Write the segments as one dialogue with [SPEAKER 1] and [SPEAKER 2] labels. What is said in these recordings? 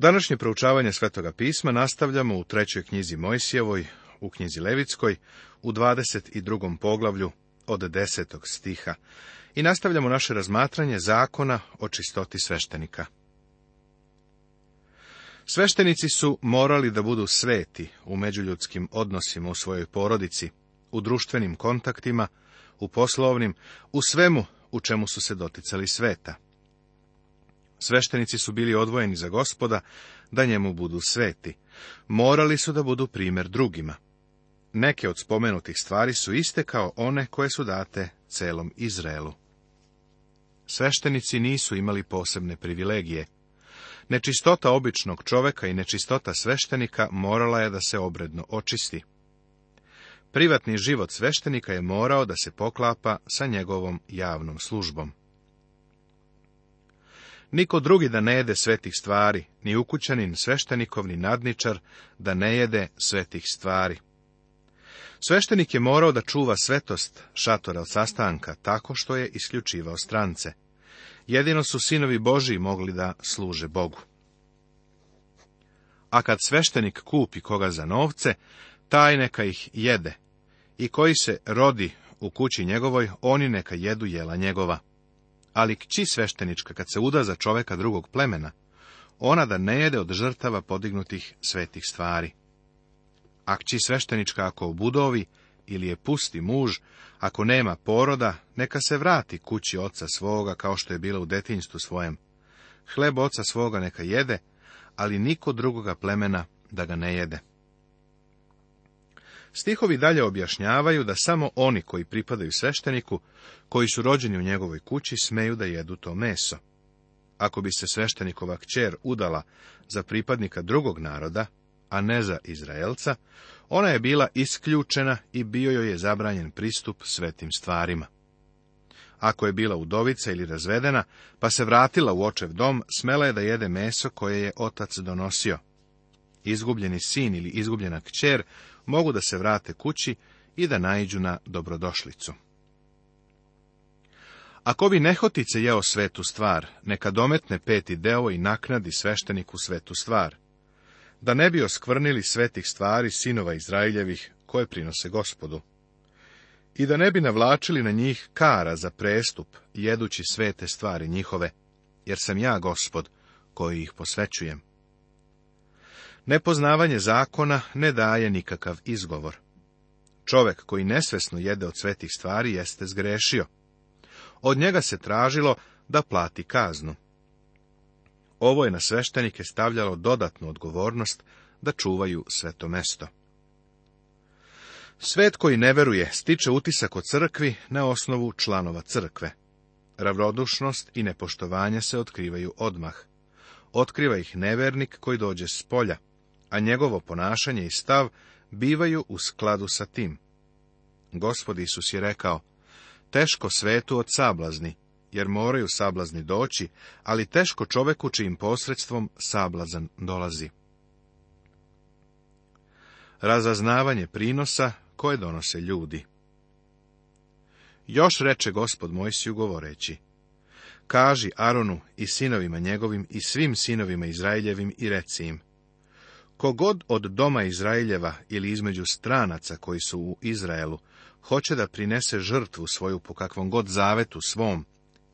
[SPEAKER 1] Današnje proučavanje Svetoga pisma nastavljamo u trećoj knjizi Mojsijevoj, u knjizi Levitskoj, u 22. poglavlju od 10. stiha i nastavljamo naše razmatranje zakona o čistoti sveštenika. Sveštenici su morali da budu sveti u međuljudskim odnosima u svojoj porodici, u društvenim kontaktima, u poslovnim, u svemu u čemu su se doticali sveta. Sveštenici su bili odvojeni za gospoda, da njemu budu sveti. Morali su da budu primjer drugima. Neke od spomenutih stvari su iste kao one koje su date celom Izraelu. Sveštenici nisu imali posebne privilegije. Nečistota običnog čoveka i nečistota sveštenika morala je da se obredno očisti. Privatni život sveštenika je morao da se poklapa sa njegovom javnom službom. Niko drugi da ne jede svetih stvari, ni ukućanin, sveštenikov, ni nadničar, da ne jede svetih stvari. Sveštenik je morao da čuva svetost šatora od sastanka, tako što je isključivao strance. Jedino su sinovi Boži mogli da služe Bogu. A kad sveštenik kupi koga za novce, taj neka ih jede, i koji se rodi u kući njegovoj, oni neka jedu jela njegova ali kći sveštenička, kad se uda za čoveka drugog plemena, ona da ne jede od žrtava podignutih svetih stvari. A kći sveštenička ako obudovi ili je pusti muž, ako nema poroda, neka se vrati kući oca svoga kao što je bila u detinjstvu svojem. Hleb oca svoga neka jede, ali niko drugoga plemena da ga ne jede. Stihovi dalje objašnjavaju da samo oni koji pripadaju svešteniku, koji su rođeni u njegovoj kući, smeju da jedu to meso. Ako bi se sveštenikova kćer udala za pripadnika drugog naroda, a ne za Izraelca, ona je bila isključena i bio joj je zabranjen pristup svetim stvarima. Ako je bila udovica ili razvedena, pa se vratila u očev dom, smela je da jede meso koje je otac donosio izgubljeni sin ili izgubljena kćer mogu da se vrate kući i da naiđu na dobrodošlicu. Ako bi nehotice jeo svetu stvar, neka dometne peti deo i naknadi svešteniku svetu stvar, da ne bi oskvrnili svetih stvari sinova Izraeljevih koje prinose gospodu, i da ne bi navlačili na njih kara za prestup, jedući svete stvari njihove, jer sam ja gospod koji ih posvećujem. Nepoznavanje zakona ne daje nikakav izgovor. Čovek koji nesvesno jede od svetih stvari jeste zgrešio. Od njega se tražilo da plati kaznu. Ovo je na sveštenike stavljalo dodatnu odgovornost da čuvaju sveto mesto. Svet koji ne veruje stiče utisak o crkvi na osnovu članova crkve. Ravrodušnost i nepoštovanje se otkrivaju odmah. Otkriva ih nevernik koji dođe s polja a njegovo ponašanje i stav bivaju u skladu sa tim. Gospod Isus je rekao, teško svetu od sablazni, jer moraju sablazni doći, ali teško čoveku čijim posredstvom sablazan dolazi. Razaznavanje prinosa koje donose ljudi Još reče gospod Mojsiju govoreći, kaži Aronu i sinovima njegovim i svim sinovima Izraeljevim i reci im, Kogod od doma Izraeljeva ili između stranaca koji su u Izraelu, hoće da prinese žrtvu svoju po kakvom god zavetu svom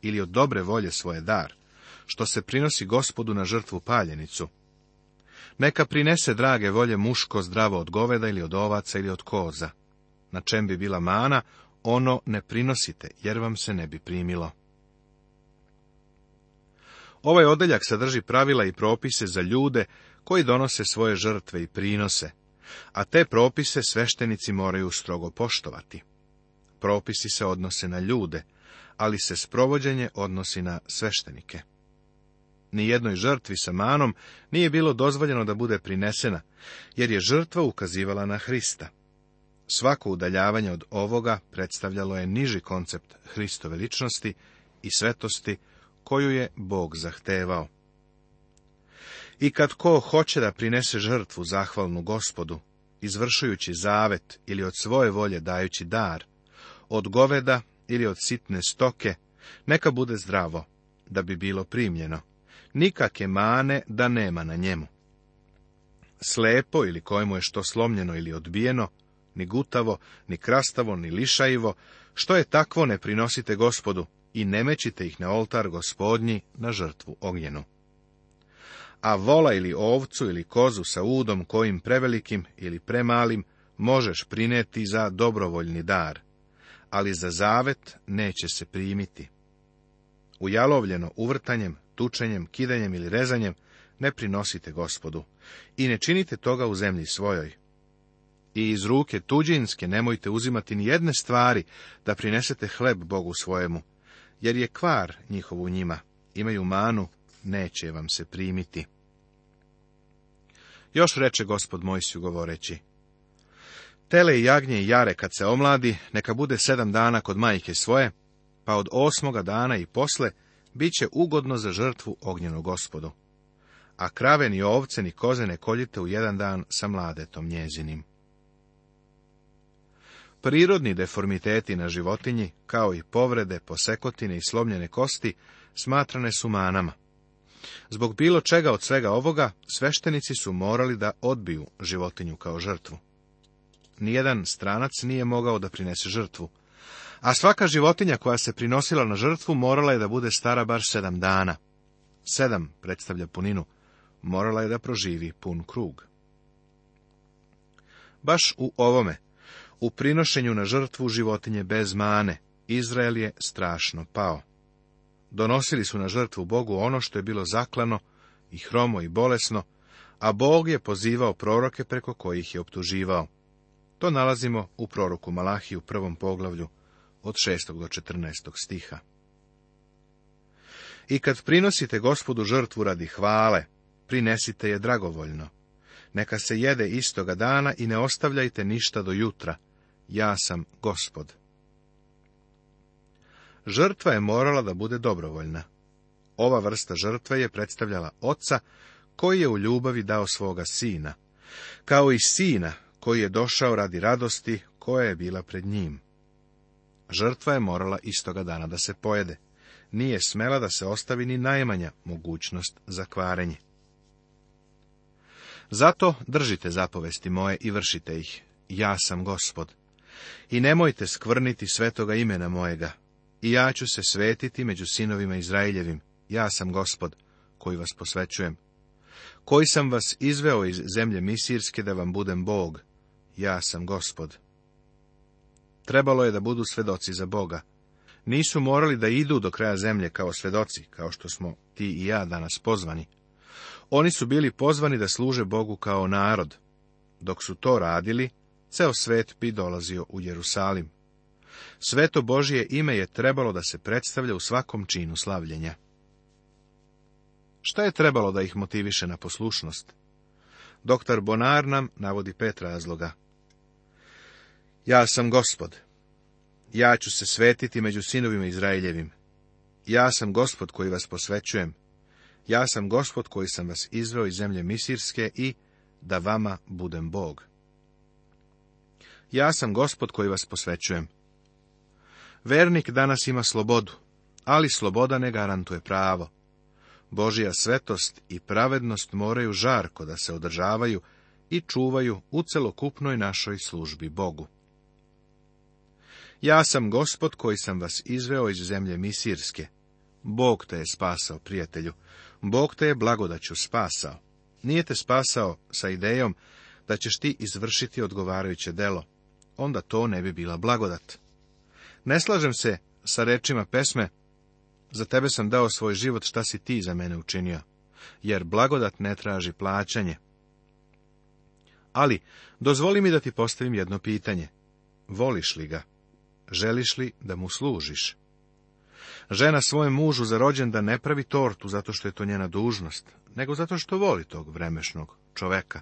[SPEAKER 1] ili od dobre volje svoje dar, što se prinosi gospodu na žrtvu paljenicu. Neka prinese drage volje muško zdravo od goveda ili od ovaca ili od koza. Na čem bi bila mana, ono ne prinosite, jer vam se ne bi primilo. Ovaj odeljak sadrži pravila i propise za ljude koji donose svoje žrtve i prinose, a te propise sveštenici moraju strogo poštovati. Propisi se odnose na ljude, ali se sprovođenje odnosi na sveštenike. Nijednoj žrtvi sa manom nije bilo dozvoljeno da bude prinesena, jer je žrtva ukazivala na Hrista. Svako udaljavanje od ovoga predstavljalo je niži koncept Hristove ličnosti i svetosti koju je Bog zahtevao. I kad ko hoće da prinese žrtvu zahvalnu gospodu, izvršujući zavet ili od svoje volje dajući dar, od goveda ili od sitne stoke, neka bude zdravo, da bi bilo primljeno. Nikake mane da nema na njemu. Slepo ili kojemu je što slomljeno ili odbijeno, ni gutavo, ni krastavo, ni lišajivo, što je takvo ne prinosite gospodu i ne mećite ih na oltar gospodnji na žrtvu ognjenu a vola ili ovcu ili kozu sa udom kojim prevelikim ili premalim možeš prineti za dobrovoljni dar, ali za zavet neće se primiti. Ujalovljeno uvrtanjem, tučenjem, kidanjem ili rezanjem ne prinosite gospodu i ne činite toga u zemlji svojoj. I iz ruke tuđinske nemojte uzimati ni jedne stvari da prinesete hleb Bogu svojemu, jer je kvar njihov u njima, imaju manu, neće vam se primiti. Još reče gospod Mojsiju govoreći. Tele i jagnje i jare kad se omladi, neka bude sedam dana kod majke svoje, pa od osmoga dana i posle bit će ugodno za žrtvu ognjenu gospodu. A krave ni ovce ni koze ne koljite u jedan dan sa mladetom njezinim. Prirodni deformiteti na životinji, kao i povrede, posekotine i slomljene kosti, smatrane su manama. Zbog bilo čega od svega ovoga, sveštenici su morali da odbiju životinju kao žrtvu. Nijedan stranac nije mogao da prinese žrtvu, a svaka životinja koja se prinosila na žrtvu morala je da bude stara bar sedam dana. Sedam predstavlja puninu. Morala je da proživi pun krug. Baš u ovome, u prinošenju na žrtvu životinje bez mane, Izrael je strašno pao donosili su na žrtvu Bogu ono što je bilo zaklano i hromo i bolesno, a Bog je pozivao proroke preko kojih je optuživao. To nalazimo u proroku u prvom poglavlju od 6. do 14. stiha. I kad prinosite gospodu žrtvu radi hvale, prinesite je dragovoljno. Neka se jede istoga dana i ne ostavljajte ništa do jutra. Ja sam gospod. Žrtva je morala da bude dobrovoljna. Ova vrsta žrtve je predstavljala oca koji je u ljubavi dao svoga sina, kao i sina koji je došao radi radosti koja je bila pred njim. Žrtva je morala istoga dana da se pojede. Nije smela da se ostavi ni najmanja mogućnost za kvarenje. Zato držite zapovesti moje i vršite ih. Ja sam gospod. I nemojte skvrniti svetoga imena mojega, i ja ću se svetiti među sinovima Izraeljevim, ja sam gospod, koji vas posvećujem. Koji sam vas izveo iz zemlje Misirske da vam budem Bog, ja sam gospod. Trebalo je da budu svedoci za Boga. Nisu morali da idu do kraja zemlje kao svedoci, kao što smo ti i ja danas pozvani. Oni su bili pozvani da služe Bogu kao narod. Dok su to radili, ceo svet bi dolazio u Jerusalim. Sveto Božje ime je trebalo da se predstavlja u svakom činu slavljenja. Šta je trebalo da ih motiviše na poslušnost? Doktor Bonar nam navodi pet razloga. Ja sam gospod. Ja ću se svetiti među sinovima Izraeljevim. Ja sam gospod koji vas posvećujem. Ja sam gospod koji sam vas izveo iz zemlje Misirske i da vama budem Bog. Ja sam gospod koji vas posvećujem. Vernik danas ima slobodu, ali sloboda ne garantuje pravo. Božija svetost i pravednost moraju žarko da se održavaju i čuvaju u celokupnoj našoj službi Bogu. Ja sam gospod koji sam vas izveo iz zemlje Misirske. Bog te je spasao, prijatelju. Bog te je blagodaću spasao. Nije te spasao sa idejom da ćeš ti izvršiti odgovarajuće delo. Onda to ne bi bila blagodat. Ne slažem se sa rečima pesme, za tebe sam dao svoj život, šta si ti za mene učinio? Jer blagodat ne traži plaćanje. Ali, dozvoli mi da ti postavim jedno pitanje. Voliš li ga? Želiš li da mu služiš? Žena svojem mužu za da ne pravi tortu zato što je to njena dužnost, nego zato što voli tog vremešnog čoveka.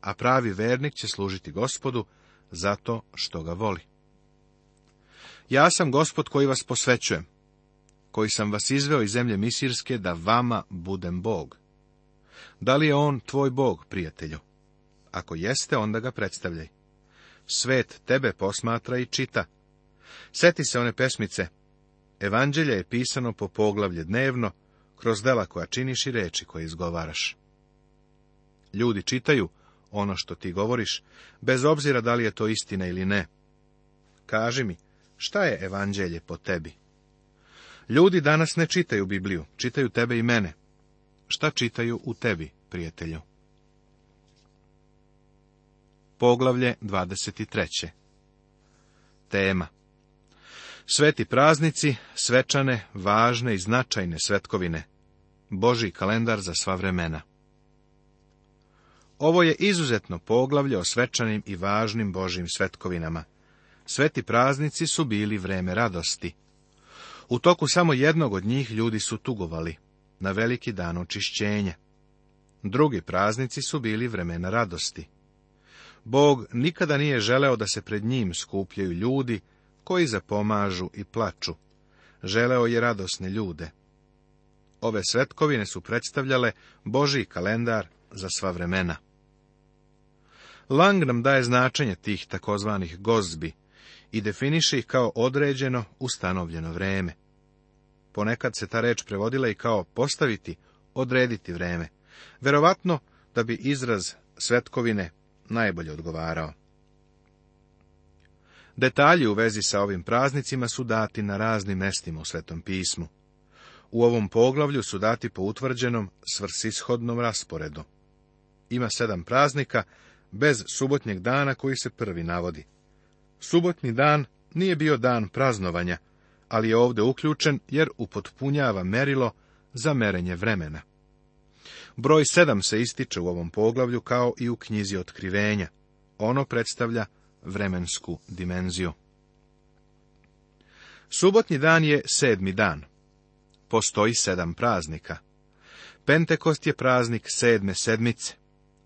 [SPEAKER 1] A pravi vernik će služiti gospodu zato što ga voli. Ja sam gospod koji vas posvećujem, koji sam vas izveo iz zemlje Misirske da vama budem Bog. Da li je on tvoj Bog, prijatelju? Ako jeste, onda ga predstavljaj. Svet tebe posmatra i čita. Seti se one pesmice. Evanđelje je pisano po poglavlje dnevno, kroz dela koja činiš i reči koje izgovaraš. Ljudi čitaju ono što ti govoriš, bez obzira da li je to istina ili ne. Kaži mi, Šta je evanđelje po tebi? Ljudi danas ne čitaju Bibliju, čitaju tebe i mene. Šta čitaju u tebi, prijatelju? Poglavlje 23. Tema Sveti praznici, svečane, važne i značajne svetkovine. Boži kalendar za sva vremena. Ovo je izuzetno poglavlje o svečanim i važnim Božim svetkovinama. Sveti praznici su bili vreme radosti. U toku samo jednog od njih ljudi su tugovali, na veliki dan očišćenja. Drugi praznici su bili vremena radosti. Bog nikada nije želeo da se pred njim skupljaju ljudi koji zapomažu i plaču. Želeo je radosne ljude. Ove svetkovine su predstavljale božji kalendar za sva vremena. Lang nam daje značenje tih takozvanih gozbi, i definiše ih kao određeno, ustanovljeno vreme. Ponekad se ta reč prevodila i kao postaviti, odrediti vreme. Verovatno da bi izraz svetkovine najbolje odgovarao. Detalji u vezi sa ovim praznicima su dati na raznim mestima u Svetom pismu. U ovom poglavlju su dati po utvrđenom svrsishodnom rasporedu. Ima sedam praznika, bez subotnjeg dana koji se prvi navodi. Subotni dan nije bio dan praznovanja, ali je ovdje uključen jer upotpunjava merilo za merenje vremena. Broj sedam se ističe u ovom poglavlju kao i u knjizi otkrivenja. Ono predstavlja vremensku dimenziju. Subotni dan je sedmi dan. Postoji sedam praznika. Pentekost je praznik sedme sedmice.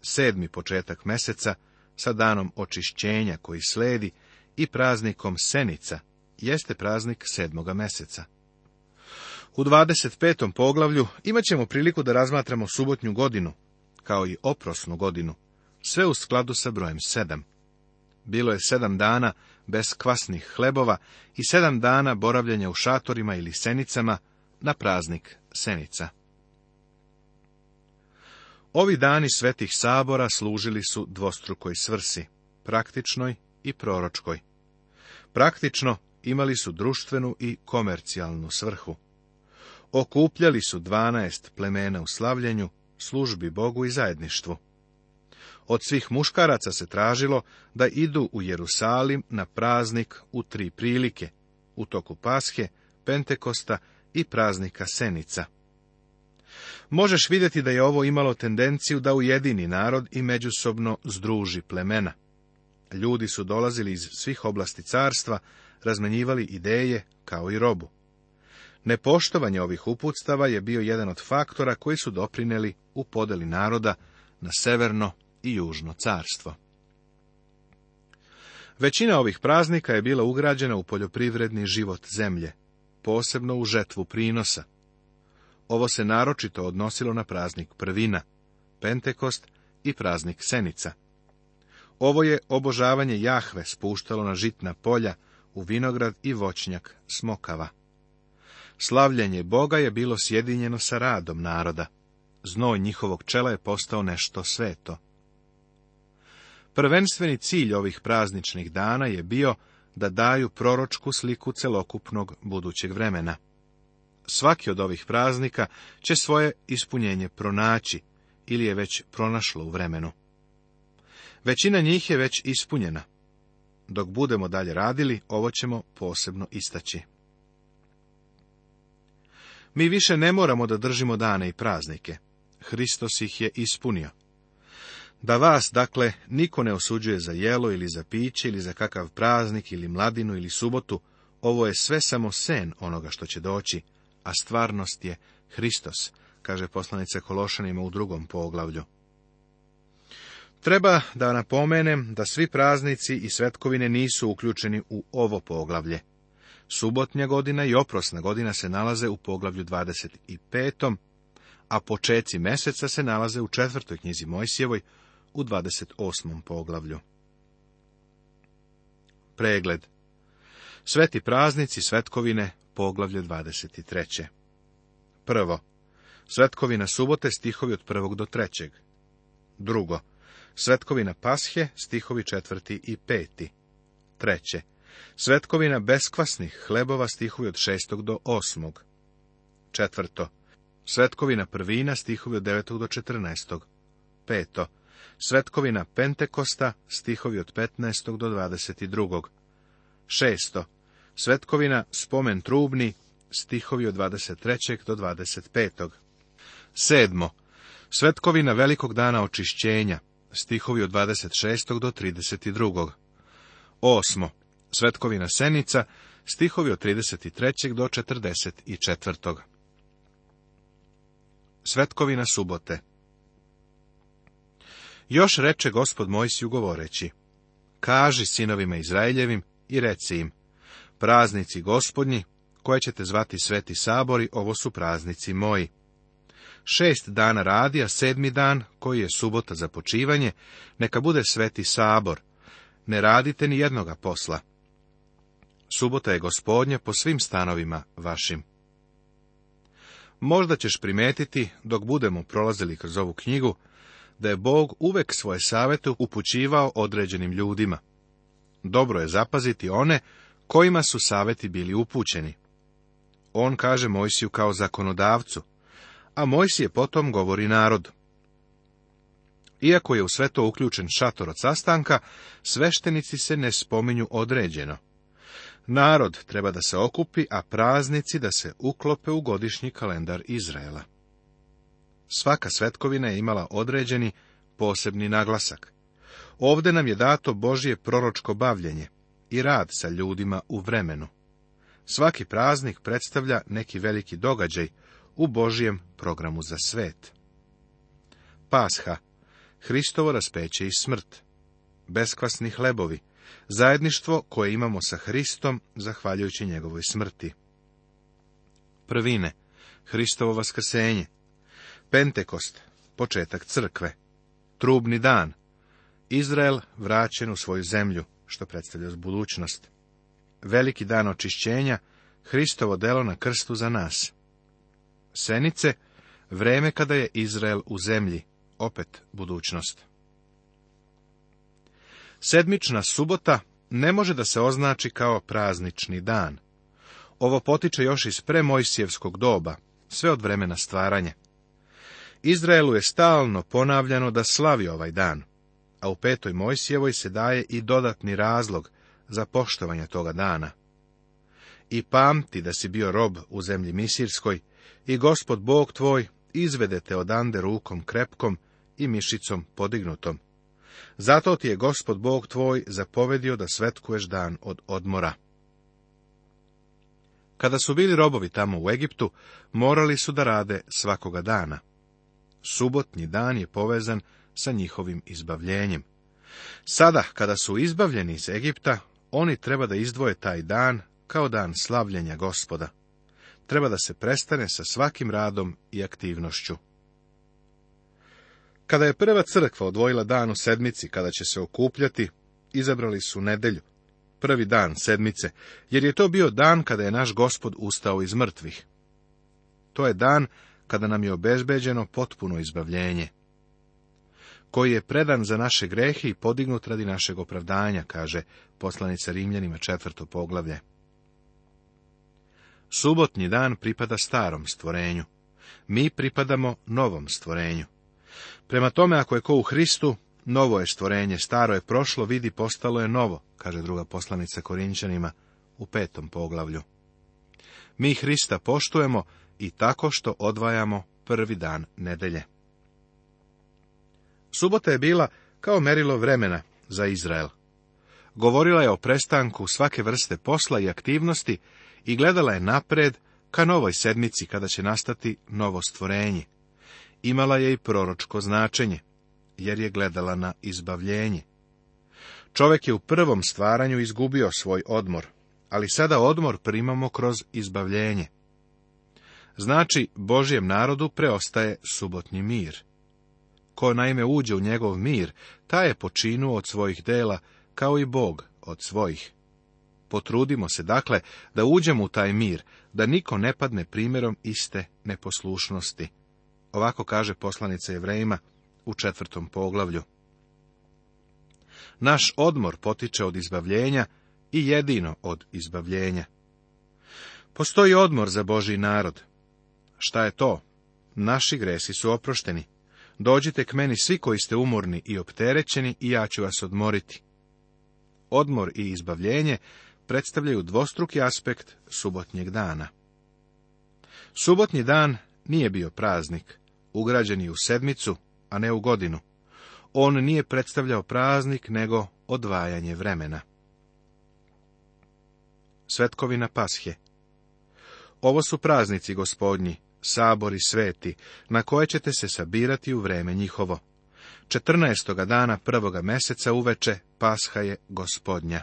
[SPEAKER 1] Sedmi početak meseca sa danom očišćenja koji sledi i praznikom Senica, jeste praznik sedmoga meseca. U 25. poglavlju imat ćemo priliku da razmatramo subotnju godinu, kao i oprosnu godinu, sve u skladu sa brojem sedam. Bilo je sedam dana bez kvasnih hlebova i sedam dana boravljanja u šatorima ili senicama na praznik senica. Ovi dani svetih sabora služili su dvostrukoj svrsi, praktičnoj i proročkoj. Praktično imali su društvenu i komercijalnu svrhu. Okupljali su dvanaest plemena u slavljenju, službi Bogu i zajedništvu. Od svih muškaraca se tražilo da idu u Jerusalim na praznik u tri prilike, u toku Pashe, Pentekosta i praznika Senica. Možeš vidjeti da je ovo imalo tendenciju da ujedini narod i međusobno združi plemena. Ljudi su dolazili iz svih oblasti carstva, razmenjivali ideje kao i robu. Nepoštovanje ovih uputstava je bio jedan od faktora koji su doprineli u podeli naroda na severno i južno carstvo. Većina ovih praznika je bila ugrađena u poljoprivredni život zemlje, posebno u žetvu prinosa. Ovo se naročito odnosilo na praznik prvina, Pentekost i praznik Senica. Ovo je obožavanje Jahve spuštalo na žitna polja, u vinograd i voćnjak smokava. Slavljenje Boga je bilo sjedinjeno sa radom naroda. Znoj njihovog čela je postao nešto sveto. Prvenstveni cilj ovih prazničnih dana je bio da daju proročku sliku celokupnog budućeg vremena. Svaki od ovih praznika će svoje ispunjenje pronaći ili je već pronašlo u vremenu. Većina njih je već ispunjena. Dok budemo dalje radili, ovo ćemo posebno istaći. Mi više ne moramo da držimo dane i praznike. Hristos ih je ispunio. Da vas, dakle, niko ne osuđuje za jelo ili za piće ili za kakav praznik ili mladinu ili subotu, ovo je sve samo sen onoga što će doći, a stvarnost je Hristos, kaže poslanice Kološanima u drugom poglavlju. Treba da napomenem da svi praznici i svetkovine nisu uključeni u ovo poglavlje. Subotnja godina i oprosna godina se nalaze u poglavlju 25. a počeci meseca se nalaze u četvrtoj knjizi Mojsijevoj u 28. poglavlju. Pregled Sveti praznici svetkovine poglavlje 23. Prvo. Svetkovina subote stihovi od prvog do trećeg. Drugo. Svetkovina pashe, stihovi četvrti i peti. Treće. Svetkovina beskvasnih hlebova, stihovi od šestog do osmog. Četvrto. Svetkovina prvina, stihovi od devetog do četrnaestog. Peto. Svetkovina Pentekosta, stihovi od 15. do 22. Šesto. Svetkovina Spomen trubni, stihovi od 23. do 25. Sedmo. Svetkovina Velikog dana očišćenja, stihovi od 26. do 32. Osmo, Svetkovina Senica, stihovi od 33. do 44. Svetkovina Subote Još reče gospod Mojsiju govoreći, kaži sinovima Izraeljevim i reci im, praznici gospodnji, koje ćete zvati sveti sabori, ovo su praznici moji. Šest dana radi, a sedmi dan, koji je subota za počivanje, neka bude sveti sabor. Ne radite ni jednoga posla. Subota je gospodnja po svim stanovima vašim. Možda ćeš primetiti, dok budemo prolazili kroz ovu knjigu, da je Bog uvek svoje savete upućivao određenim ljudima. Dobro je zapaziti one kojima su saveti bili upućeni. On kaže Mojsiju kao zakonodavcu, a je potom govori narod. Iako je u sve to uključen šator od sastanka, sveštenici se ne spominju određeno. Narod treba da se okupi, a praznici da se uklope u godišnji kalendar Izraela. Svaka svetkovina je imala određeni posebni naglasak. Ovde nam je dato Božje proročko bavljenje i rad sa ljudima u vremenu. Svaki praznik predstavlja neki veliki događaj, u Božijem programu za svet. Pasha, Hristovo raspeće i smrt, beskvasni hlebovi, zajedništvo koje imamo sa Hristom, zahvaljujući njegovoj smrti. Prvine, Hristovo vaskrsenje, Pentekost, početak crkve, trubni dan, Izrael vraćen u svoju zemlju, što predstavlja budućnost. Veliki dan očišćenja, Hristovo delo na krstu za nas senice, vreme kada je Izrael u zemlji, opet budućnost. Sedmična subota ne može da se označi kao praznični dan. Ovo potiče još iz premojsijevskog doba, sve od vremena stvaranja. Izraelu je stalno ponavljano da slavi ovaj dan, a u petoj Mojsijevoj se daje i dodatni razlog za poštovanje toga dana. I pamti da si bio rob u zemlji Misirskoj, i gospod Bog tvoj izvedete odande rukom krepkom i mišicom podignutom. Zato ti je gospod Bog tvoj zapovedio da svetkuješ dan od odmora. Kada su bili robovi tamo u Egiptu, morali su da rade svakoga dana. Subotnji dan je povezan sa njihovim izbavljenjem. Sada, kada su izbavljeni iz Egipta, oni treba da izdvoje taj dan kao dan slavljenja gospoda treba da se prestane sa svakim radom i aktivnošću. Kada je prva crkva odvojila dan u sedmici, kada će se okupljati, izabrali su nedelju, prvi dan sedmice, jer je to bio dan kada je naš gospod ustao iz mrtvih. To je dan kada nam je obezbeđeno potpuno izbavljenje, koji je predan za naše grehe i podignut radi našeg opravdanja, kaže poslanica Rimljanima četvrto poglavlje. Subotni dan pripada starom stvorenju. Mi pripadamo novom stvorenju. Prema tome, ako je ko u Hristu, novo je stvorenje, staro je prošlo, vidi, postalo je novo, kaže druga poslanica Korinčanima u petom poglavlju. Mi Hrista poštujemo i tako što odvajamo prvi dan nedelje. Subota je bila kao merilo vremena za Izrael. Govorila je o prestanku svake vrste posla i aktivnosti i gledala je napred ka novoj sedmici kada će nastati novo stvorenje. Imala je i proročko značenje, jer je gledala na izbavljenje. Čovek je u prvom stvaranju izgubio svoj odmor, ali sada odmor primamo kroz izbavljenje. Znači, Božjem narodu preostaje subotni mir. Ko naime uđe u njegov mir, taj je počinuo od svojih dela, kao i Bog od svojih. Potrudimo se dakle da uđemo u taj mir, da niko ne padne primjerom iste neposlušnosti. Ovako kaže poslanica Jevrejima u četvrtom poglavlju. Naš odmor potiče od izbavljenja i jedino od izbavljenja. Postoji odmor za Boži narod. Šta je to? Naši gresi su oprošteni. Dođite k meni svi koji ste umorni i opterećeni i ja ću vas odmoriti. Odmor i izbavljenje predstavljaju dvostruki aspekt subotnjeg dana. Subotnji dan nije bio praznik, ugrađen je u sedmicu, a ne u godinu. On nije predstavljao praznik, nego odvajanje vremena. Svetkovina Pashe Ovo su praznici, gospodnji, sabori sveti, na koje ćete se sabirati u vreme njihovo. 14. dana prvoga meseca uveče pasha je gospodnja.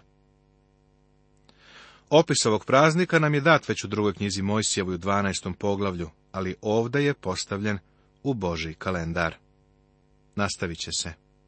[SPEAKER 1] Opis ovog praznika nam je dat već u drugoj knjizi Mojsijevoj u 12. poglavlju, ali ovdje je postavljen u božji kalendar. Nastavit će se.